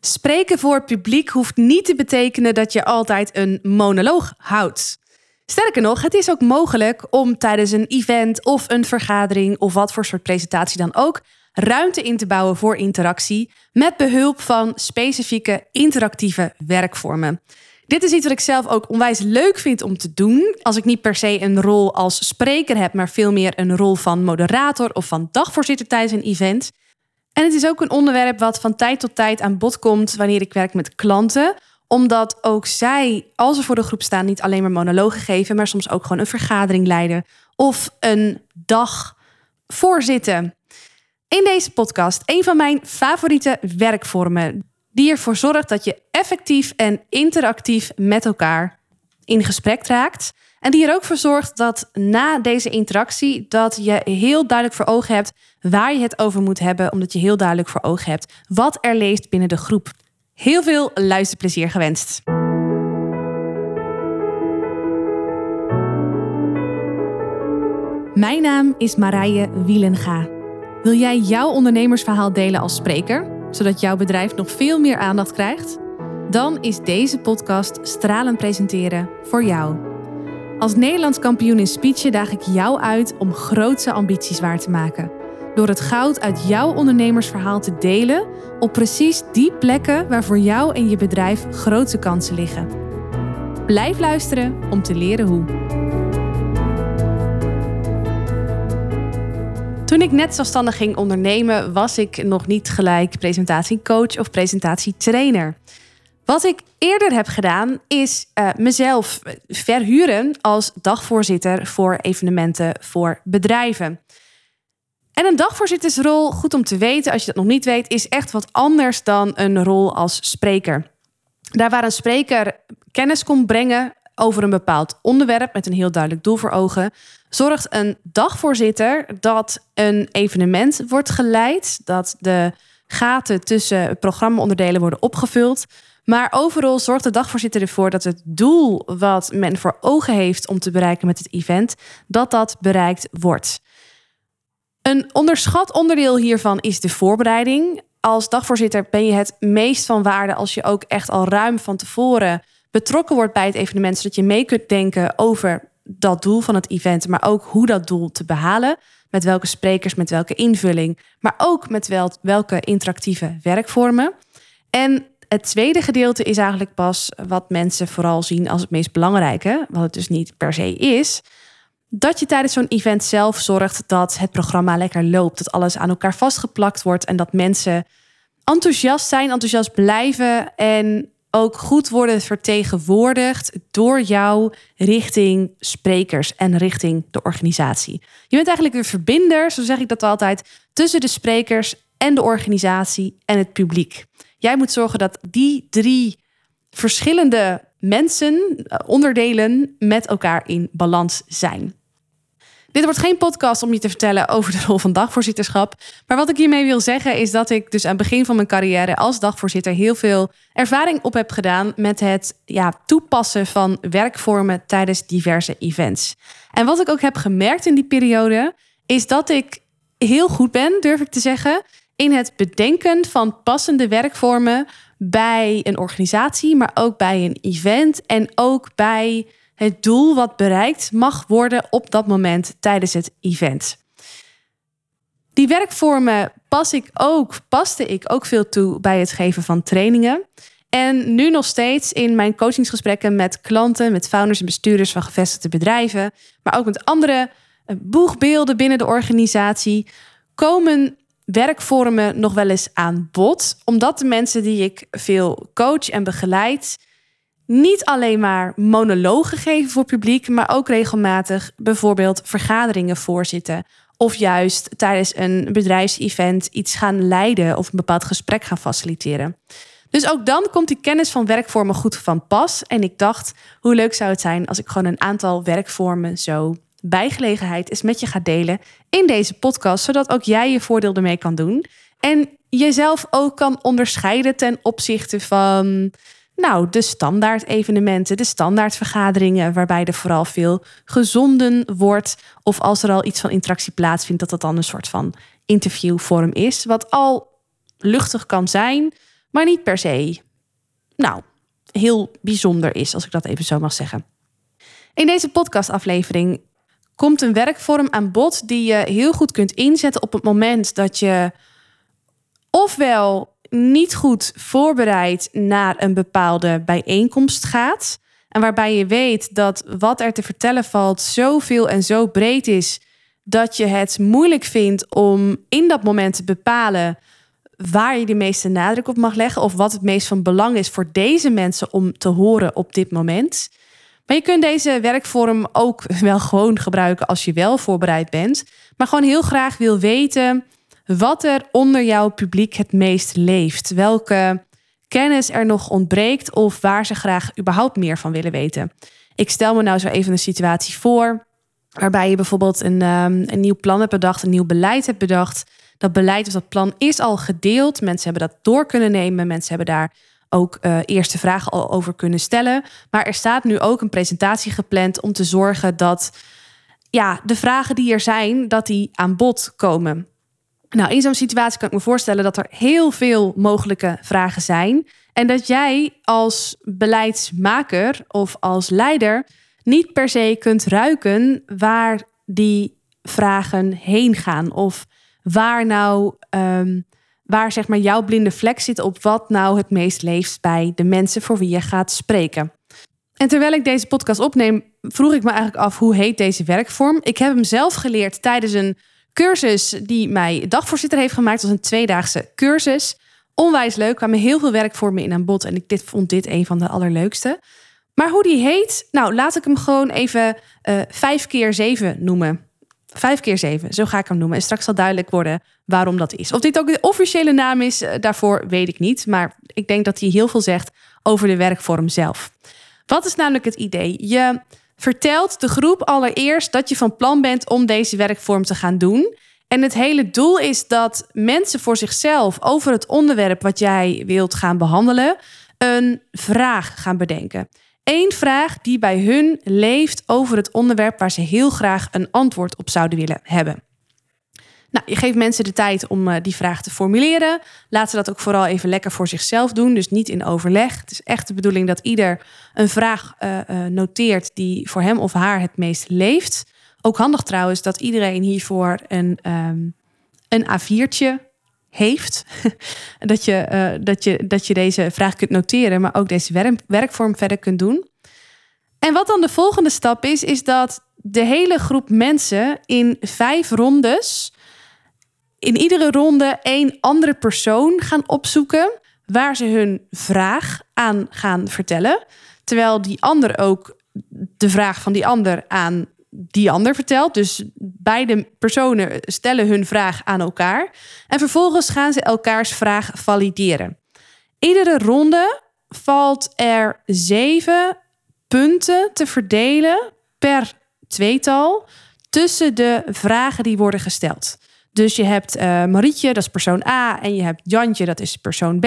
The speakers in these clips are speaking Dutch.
Spreken voor publiek hoeft niet te betekenen dat je altijd een monoloog houdt. Sterker nog, het is ook mogelijk om tijdens een event of een vergadering of wat voor soort presentatie dan ook ruimte in te bouwen voor interactie met behulp van specifieke interactieve werkvormen. Dit is iets wat ik zelf ook onwijs leuk vind om te doen. Als ik niet per se een rol als spreker heb, maar veel meer een rol van moderator of van dagvoorzitter tijdens een event. En het is ook een onderwerp wat van tijd tot tijd aan bod komt wanneer ik werk met klanten omdat ook zij, als ze voor de groep staan, niet alleen maar monologen geven, maar soms ook gewoon een vergadering leiden of een dag voorzitten. In deze podcast een van mijn favoriete werkvormen, die ervoor zorgt dat je effectief en interactief met elkaar in gesprek raakt. En die er ook voor zorgt dat na deze interactie dat je heel duidelijk voor ogen hebt waar je het over moet hebben, omdat je heel duidelijk voor ogen hebt wat er leest binnen de groep. Heel veel luisterplezier gewenst. Mijn naam is Marije Wielenga. Wil jij jouw ondernemersverhaal delen als spreker, zodat jouw bedrijf nog veel meer aandacht krijgt? Dan is deze podcast Stralen Presenteren voor jou. Als Nederlands kampioen in speechen daag ik jou uit om grootse ambities waar te maken door het goud uit jouw ondernemersverhaal te delen op precies die plekken waar voor jou en je bedrijf grote kansen liggen. Blijf luisteren om te leren hoe. Toen ik net zelfstandig ging ondernemen, was ik nog niet gelijk presentatiecoach of presentatietrainer. Wat ik eerder heb gedaan, is uh, mezelf verhuren als dagvoorzitter voor evenementen voor bedrijven. En een dagvoorzittersrol, goed om te weten als je dat nog niet weet, is echt wat anders dan een rol als spreker. Daar waar een spreker kennis komt brengen over een bepaald onderwerp met een heel duidelijk doel voor ogen, zorgt een dagvoorzitter dat een evenement wordt geleid, dat de gaten tussen programmaonderdelen worden opgevuld. Maar overal zorgt de dagvoorzitter ervoor dat het doel wat men voor ogen heeft om te bereiken met het event, dat dat bereikt wordt. Een onderschat onderdeel hiervan is de voorbereiding. Als dagvoorzitter ben je het meest van waarde als je ook echt al ruim van tevoren betrokken wordt bij het evenement, zodat je mee kunt denken over dat doel van het event, maar ook hoe dat doel te behalen. Met welke sprekers, met welke invulling, maar ook met wel, welke interactieve werkvormen. En het tweede gedeelte is eigenlijk pas wat mensen vooral zien als het meest belangrijke, wat het dus niet per se is dat je tijdens zo'n event zelf zorgt dat het programma lekker loopt. Dat alles aan elkaar vastgeplakt wordt en dat mensen enthousiast zijn, enthousiast blijven en ook goed worden vertegenwoordigd door jou richting sprekers en richting de organisatie. Je bent eigenlijk een verbinder, zo zeg ik dat altijd, tussen de sprekers en de organisatie en het publiek. Jij moet zorgen dat die drie verschillende mensen, eh, onderdelen met elkaar in balans zijn. Dit wordt geen podcast om je te vertellen over de rol van dagvoorzitterschap. Maar wat ik hiermee wil zeggen is dat ik dus aan het begin van mijn carrière als dagvoorzitter heel veel ervaring op heb gedaan met het ja, toepassen van werkvormen tijdens diverse events. En wat ik ook heb gemerkt in die periode is dat ik heel goed ben, durf ik te zeggen, in het bedenken van passende werkvormen bij een organisatie, maar ook bij een event en ook bij het doel wat bereikt mag worden op dat moment tijdens het event. Die werkvormen pas ik ook, paste ik ook veel toe bij het geven van trainingen. En nu nog steeds in mijn coachingsgesprekken met klanten, met founders en bestuurders van gevestigde bedrijven, maar ook met andere eh, boegbeelden binnen de organisatie, komen werkvormen nog wel eens aan bod. Omdat de mensen die ik veel coach en begeleid, niet alleen maar monologen geven voor publiek, maar ook regelmatig bijvoorbeeld vergaderingen voorzitten. Of juist tijdens een bedrijfsevent iets gaan leiden of een bepaald gesprek gaan faciliteren. Dus ook dan komt die kennis van werkvormen goed van pas. En ik dacht, hoe leuk zou het zijn als ik gewoon een aantal werkvormen zo bij gelegenheid eens met je ga delen in deze podcast, zodat ook jij je voordeel ermee kan doen. En jezelf ook kan onderscheiden ten opzichte van nou, de standaard evenementen, de standaard vergaderingen, waarbij er vooral veel gezonden wordt. Of als er al iets van interactie plaatsvindt, dat dat dan een soort van interviewvorm is. Wat al luchtig kan zijn, maar niet per se, nou, heel bijzonder is, als ik dat even zo mag zeggen. In deze podcastaflevering komt een werkvorm aan bod die je heel goed kunt inzetten op het moment dat je ofwel niet goed voorbereid naar een bepaalde bijeenkomst gaat. En waarbij je weet dat wat er te vertellen valt zoveel en zo breed is dat je het moeilijk vindt om in dat moment te bepalen waar je de meeste nadruk op mag leggen of wat het meest van belang is voor deze mensen om te horen op dit moment. Maar je kunt deze werkvorm ook wel gewoon gebruiken als je wel voorbereid bent, maar gewoon heel graag wil weten wat er onder jouw publiek het meest leeft. Welke kennis er nog ontbreekt of waar ze graag überhaupt meer van willen weten. Ik stel me nou zo even een situatie voor waarbij je bijvoorbeeld een, um, een nieuw plan hebt bedacht, een nieuw beleid hebt bedacht. Dat beleid of dat plan is al gedeeld. Mensen hebben dat door kunnen nemen. Mensen hebben daar ook uh, eerste vragen al over kunnen stellen. Maar er staat nu ook een presentatie gepland om te zorgen dat ja, de vragen die er zijn, dat die aan bod komen. Nou, in zo'n situatie kan ik me voorstellen dat er heel veel mogelijke vragen zijn. En dat jij als beleidsmaker of als leider niet per se kunt ruiken waar die vragen heen gaan. Of waar nou, um, waar zeg maar jouw blinde vlek zit op wat nou het meest leeft bij de mensen voor wie je gaat spreken. En terwijl ik deze podcast opneem, vroeg ik me eigenlijk af hoe heet deze werkvorm. Ik heb hem zelf geleerd tijdens een cursus die mij dagvoorzitter heeft gemaakt. als een tweedaagse cursus. Onwijs leuk, kwamen heel veel werkvormen in aan bod. En ik dit, vond dit een van de allerleukste. Maar hoe die heet, nou laat ik hem gewoon even uh, vijf keer zeven noemen. Vijf keer zeven, zo ga ik hem noemen. En straks zal duidelijk worden waarom dat is. Of dit ook de officiële naam is, uh, daarvoor weet ik niet. Maar ik denk dat hij heel veel zegt over de werkvorm zelf. Wat is namelijk het idee? Je vertelt de groep allereerst dat je van plan bent om deze werkvorm te gaan doen. En het hele doel is dat mensen voor zichzelf over het onderwerp wat jij wilt gaan behandelen, een vraag gaan bedenken. Eén vraag die bij hun leeft over het onderwerp waar ze heel graag een antwoord op zouden willen hebben. Nou, je geeft mensen de tijd om uh, die vraag te formuleren. Laat ze dat ook vooral even lekker voor zichzelf doen, dus niet in overleg. Het is echt de bedoeling dat ieder een vraag uh, uh, noteert die voor hem of haar het meest leeft. Ook handig trouwens dat iedereen hiervoor een, um, een A4'tje heeft. dat, je, dat, je, dat je deze vraag kunt noteren, maar ook deze werk, werkvorm verder kunt doen. En wat dan de volgende stap is, is dat de hele groep mensen in vijf rondes in iedere ronde één andere persoon gaan opzoeken waar ze hun vraag aan gaan vertellen. Terwijl die ander ook de vraag van die ander aan die ander vertelt. Dus beide personen stellen hun vraag aan elkaar. En vervolgens gaan ze elkaars vraag valideren. Iedere ronde valt er zeven punten te verdelen per tweetal tussen de vragen die worden gesteld. Dus je hebt uh, Marietje, dat is persoon A, en je hebt Jantje, dat is persoon B.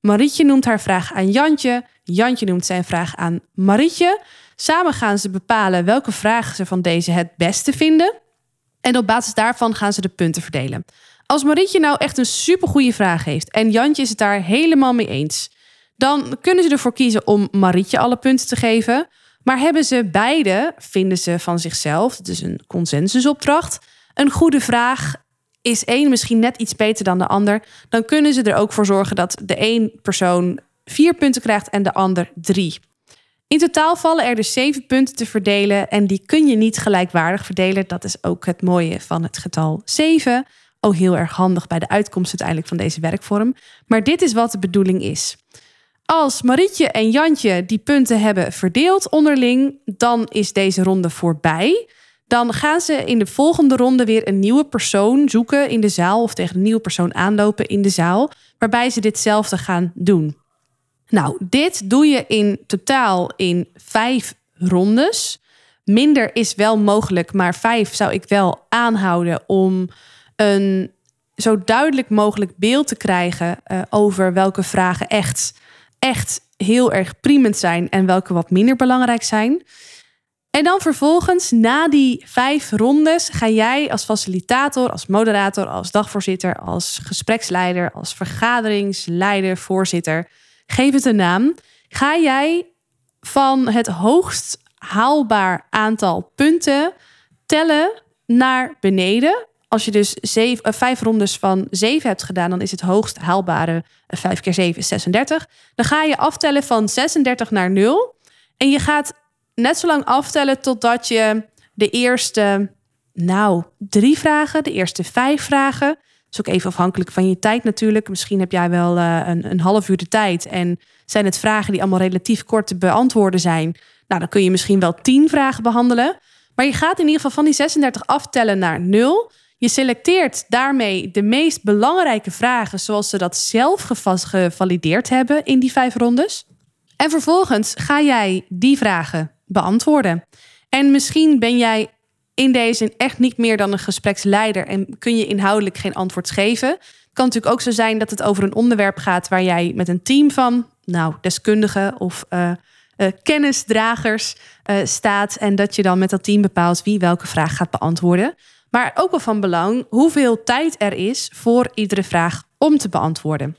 Marietje noemt haar vraag aan Jantje. Jantje noemt zijn vraag aan Marietje. Samen gaan ze bepalen welke vragen ze van deze het beste vinden. En op basis daarvan gaan ze de punten verdelen. Als Marietje nou echt een supergoeie vraag heeft en Jantje is het daar helemaal mee eens, dan kunnen ze ervoor kiezen om Marietje alle punten te geven. Maar hebben ze beide, vinden ze van zichzelf, het is een consensusopdracht, een goede vraag is één misschien net iets beter dan de ander, dan kunnen ze er ook voor zorgen dat de één persoon vier punten krijgt en de ander drie. In totaal vallen er dus zeven punten te verdelen en die kun je niet gelijkwaardig verdelen. Dat is ook het mooie van het getal 7. Ook heel erg handig bij de uitkomst uiteindelijk van deze werkvorm. Maar dit is wat de bedoeling is. Als Marietje en Jantje die punten hebben verdeeld onderling, dan is deze ronde voorbij. Dan gaan ze in de volgende ronde weer een nieuwe persoon zoeken in de zaal of tegen een nieuwe persoon aanlopen in de zaal, waarbij ze ditzelfde gaan doen. Nou, dit doe je in totaal in vijf rondes. Minder is wel mogelijk, maar vijf zou ik wel aanhouden om een zo duidelijk mogelijk beeld te krijgen uh, over welke vragen echt, echt heel erg primend zijn en welke wat minder belangrijk zijn. En dan vervolgens, na die vijf rondes, ga jij als facilitator, als moderator, als dagvoorzitter, als gespreksleider, als vergaderingsleider, voorzitter, geef het een naam. Ga jij van het hoogst haalbaar aantal punten tellen naar beneden. Als je dus uh, vijf rondes van zeven hebt gedaan, dan is het hoogst haalbare uh, 5 keer 7 is 36. Dan ga je aftellen van 36 naar 0. En je gaat net zo lang aftellen totdat je de eerste, nou, drie vragen, de eerste vijf vragen. Is ook even afhankelijk van je tijd natuurlijk. Misschien heb jij wel uh, een, een half uur de tijd. En zijn het vragen die allemaal relatief kort te beantwoorden zijn. Nou, dan kun je misschien wel tien vragen behandelen. Maar je gaat in ieder geval van die 36 aftellen naar 0. Je selecteert daarmee de meest belangrijke vragen zoals ze dat zelf gevalideerd hebben in die vijf rondes. En vervolgens ga jij die vragen beantwoorden. En misschien ben jij in deze echt niet meer dan een gespreksleider en kun je inhoudelijk geen antwoord geven. Het kan natuurlijk ook zo zijn dat het over een onderwerp gaat waar jij met een team van, nou, deskundigen of uh, uh, kennisdragers uh, staat en dat je dan met dat team bepaalt wie welke vraag gaat beantwoorden. Maar ook wel van belang hoeveel tijd er is voor iedere vraag om te beantwoorden.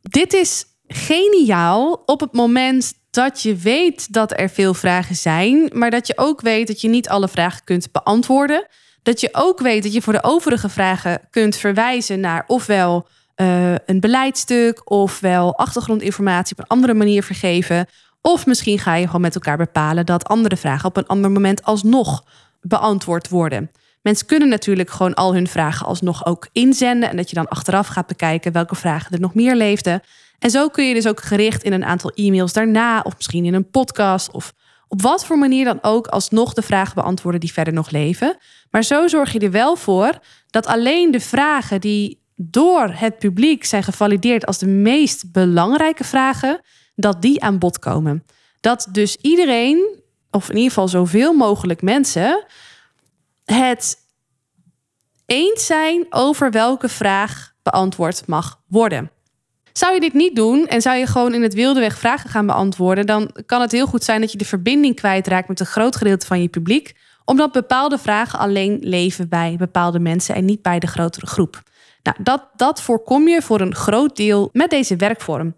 Dit is geniaal op het moment dat je weet dat er veel vragen zijn, maar dat je ook weet dat je niet alle vragen kunt beantwoorden. Dat je ook weet dat je voor de overige vragen kunt verwijzen naar ofwel uh, een beleidstuk, ofwel achtergrondinformatie op een andere manier vergeven. Of misschien ga je gewoon met elkaar bepalen dat andere vragen op een ander moment alsnog beantwoord worden. Mensen kunnen natuurlijk gewoon al hun vragen alsnog ook inzenden. En dat je dan achteraf gaat bekijken welke vragen er nog meer leefden. En zo kun je dus ook gericht in een aantal e-mails daarna, of misschien in een podcast, of op wat voor manier dan ook, alsnog de vragen beantwoorden die verder nog leven. Maar zo zorg je er wel voor dat alleen de vragen die door het publiek zijn gevalideerd als de meest belangrijke vragen, dat die aan bod komen. Dat dus iedereen, of in ieder geval zoveel mogelijk mensen, het eens zijn over welke vraag beantwoord mag worden. Zou je dit niet doen en zou je gewoon in het wilde weg vragen gaan beantwoorden, dan kan het heel goed zijn dat je de verbinding kwijtraakt met een groot gedeelte van je publiek, omdat bepaalde vragen alleen leven bij bepaalde mensen en niet bij de grotere groep. Nou, dat, dat voorkom je voor een groot deel met deze werkvorm.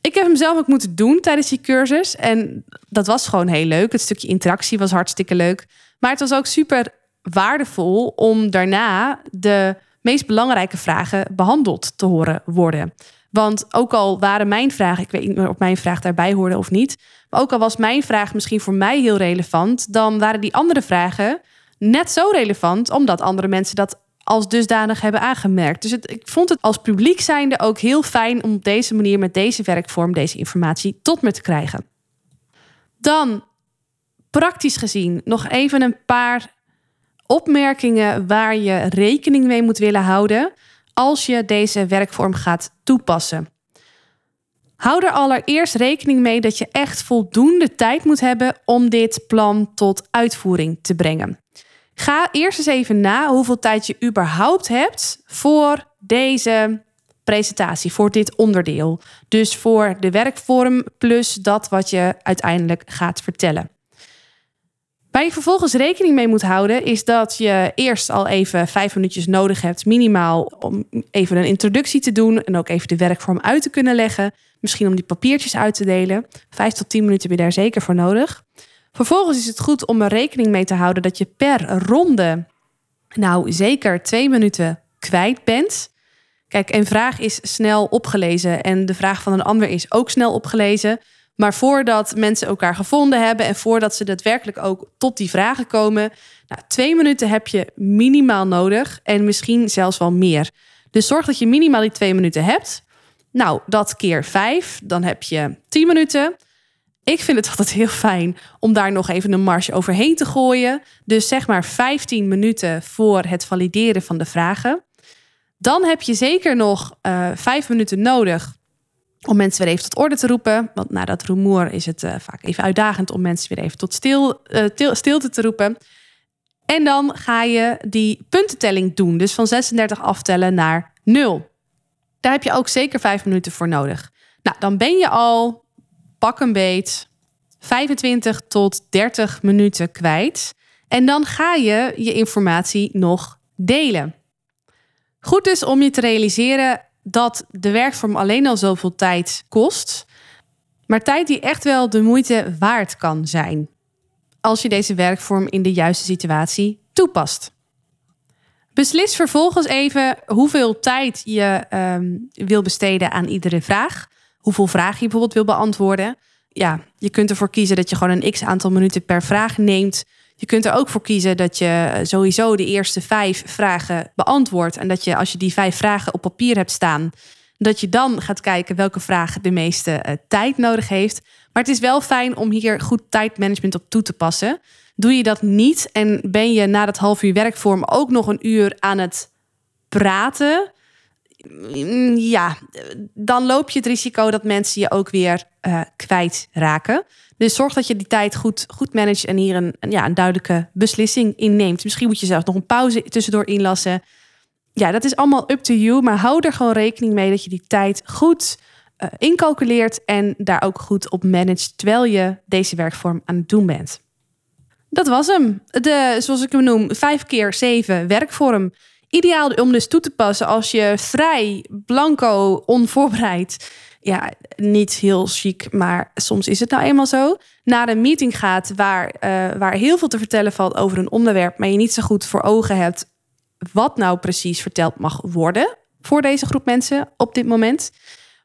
Ik heb hem zelf ook moeten doen tijdens die cursus. En dat was gewoon heel leuk. Het stukje interactie was hartstikke leuk. Maar het was ook super waardevol om daarna de meest belangrijke vragen behandeld te horen worden. Want ook al waren mijn vragen, ik weet niet meer of mijn vraag daarbij hoorde of niet, maar ook al was mijn vraag misschien voor mij heel relevant, dan waren die andere vragen net zo relevant, omdat andere mensen dat als dusdanig hebben aangemerkt. Dus het, ik vond het als publiek zijnde ook heel fijn om op deze manier met deze werkvorm deze informatie tot me te krijgen. Dan praktisch gezien nog even een paar opmerkingen waar je rekening mee moet willen houden als je deze werkvorm gaat toepassen. Hou er allereerst rekening mee dat je echt voldoende tijd moet hebben om dit plan tot uitvoering te brengen. Ga eerst eens even na hoeveel tijd je überhaupt hebt voor deze presentatie, voor dit onderdeel. Dus voor de werkvorm plus dat wat je uiteindelijk gaat vertellen. Waar je vervolgens rekening mee moet houden, is dat je eerst al even vijf minuutjes nodig hebt, minimaal, om even een introductie te doen en ook even de werkvorm uit te kunnen leggen. Misschien om die papiertjes uit te delen. Vijf tot tien minuten heb je daar zeker voor nodig. Vervolgens is het goed om er rekening mee te houden dat je per ronde, nou zeker twee minuten kwijt bent. Kijk, een vraag is snel opgelezen en de vraag van een ander is ook snel opgelezen. Maar voordat mensen elkaar gevonden hebben en voordat ze daadwerkelijk ook tot die vragen komen, nou, twee minuten heb je minimaal nodig en misschien zelfs wel meer. Dus zorg dat je minimaal die twee minuten hebt. Nou, dat keer vijf, dan heb je tien minuten. Ik vind het altijd heel fijn om daar nog even een marge overheen te gooien. Dus zeg maar 15 minuten voor het valideren van de vragen. Dan heb je zeker nog uh, vijf minuten nodig om mensen weer even tot orde te roepen. Want na dat rumoer is het uh, vaak even uitdagend om mensen weer even tot stil, uh, stilte te roepen. En dan ga je die puntentelling doen. Dus van 36 aftellen naar 0. Daar heb je ook zeker vijf minuten voor nodig. Nou, dan ben je al pak een beet 25 tot 30 minuten kwijt. En dan ga je je informatie nog delen. Goed dus om je te realiseren dat de werkvorm alleen al zoveel tijd kost. Maar tijd die echt wel de moeite waard kan zijn. Als je deze werkvorm in de juiste situatie toepast. Beslis vervolgens even hoeveel tijd je um, wil besteden aan iedere vraag. Hoeveel vragen je bijvoorbeeld wil beantwoorden. Ja, je kunt ervoor kiezen dat je gewoon een x aantal minuten per vraag neemt. Je kunt er ook voor kiezen dat je sowieso de eerste vijf vragen beantwoordt. En dat je als je die vijf vragen op papier hebt staan, dat je dan gaat kijken welke vraag de meeste uh, tijd nodig heeft. Maar het is wel fijn om hier goed tijdmanagement op toe te passen. Doe je dat niet en ben je na dat half uur werkvorm ook nog een uur aan het praten, ja, dan loop je het risico dat mensen je ook weer uh, kwijtraken. Dus zorg dat je die tijd goed, goed managt en hier een, ja, een duidelijke beslissing inneemt. Misschien moet je zelfs nog een pauze tussendoor inlassen. Ja, dat is allemaal up to you. Maar hou er gewoon rekening mee dat je die tijd goed uh, incalculeert en daar ook goed op managt terwijl je deze werkvorm aan het doen bent. Dat was hem. De, zoals ik hem noem, 5 keer 7 werkvorm. Ideaal om dus toe te passen als je vrij, blanco, onvoorbereid, ja, niet heel chic, maar soms is het nou eenmaal zo, naar een meeting gaat waar, uh, waar heel veel te vertellen valt over een onderwerp, maar je niet zo goed voor ogen hebt wat nou precies verteld mag worden voor deze groep mensen op dit moment.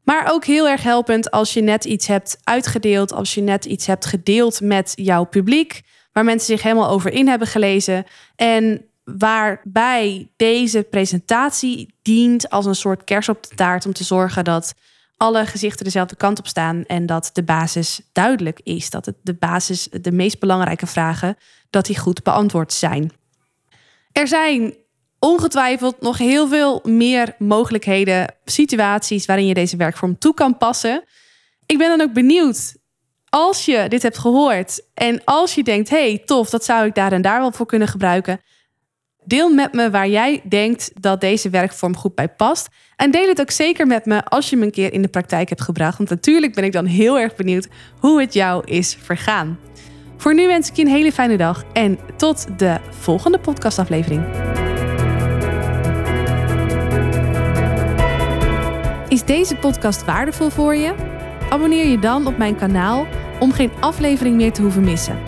Maar ook heel erg helpend als je net iets hebt uitgedeeld, als je net iets hebt gedeeld met jouw publiek waar mensen zich helemaal over in hebben gelezen. En waarbij deze presentatie dient als een soort kers op de taart om te zorgen dat alle gezichten dezelfde kant op staan en dat de basis duidelijk is. Dat het de basis, de meest belangrijke vragen, dat die goed beantwoord zijn. Er zijn ongetwijfeld nog heel veel meer mogelijkheden, situaties waarin je deze werkvorm toe kan passen. Ik ben dan ook benieuwd als je dit hebt gehoord en als je denkt, hey, tof, dat zou ik daar en daar wel voor kunnen gebruiken. Deel met me waar jij denkt dat deze werkvorm goed bij past. En deel het ook zeker met me als je hem een keer in de praktijk hebt gebracht. Want natuurlijk ben ik dan heel erg benieuwd hoe het jou is vergaan. Voor nu wens ik je een hele fijne dag en tot de volgende podcastaflevering. Is deze podcast waardevol voor je? Abonneer je dan op mijn kanaal om geen aflevering meer te hoeven missen.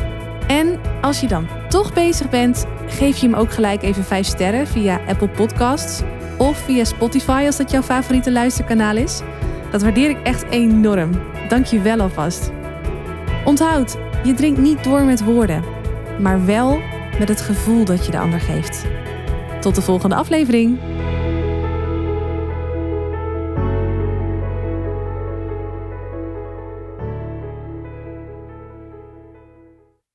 En als je dan toch bezig bent, geef je hem ook gelijk even 5 sterren via Apple Podcasts of via Spotify als dat jouw favoriete luisterkanaal is. Dat waardeer ik echt enorm. Dank je wel alvast. Onthoud, je drinkt niet door met woorden, maar wel met het gevoel dat je de ander geeft. Tot de volgende aflevering.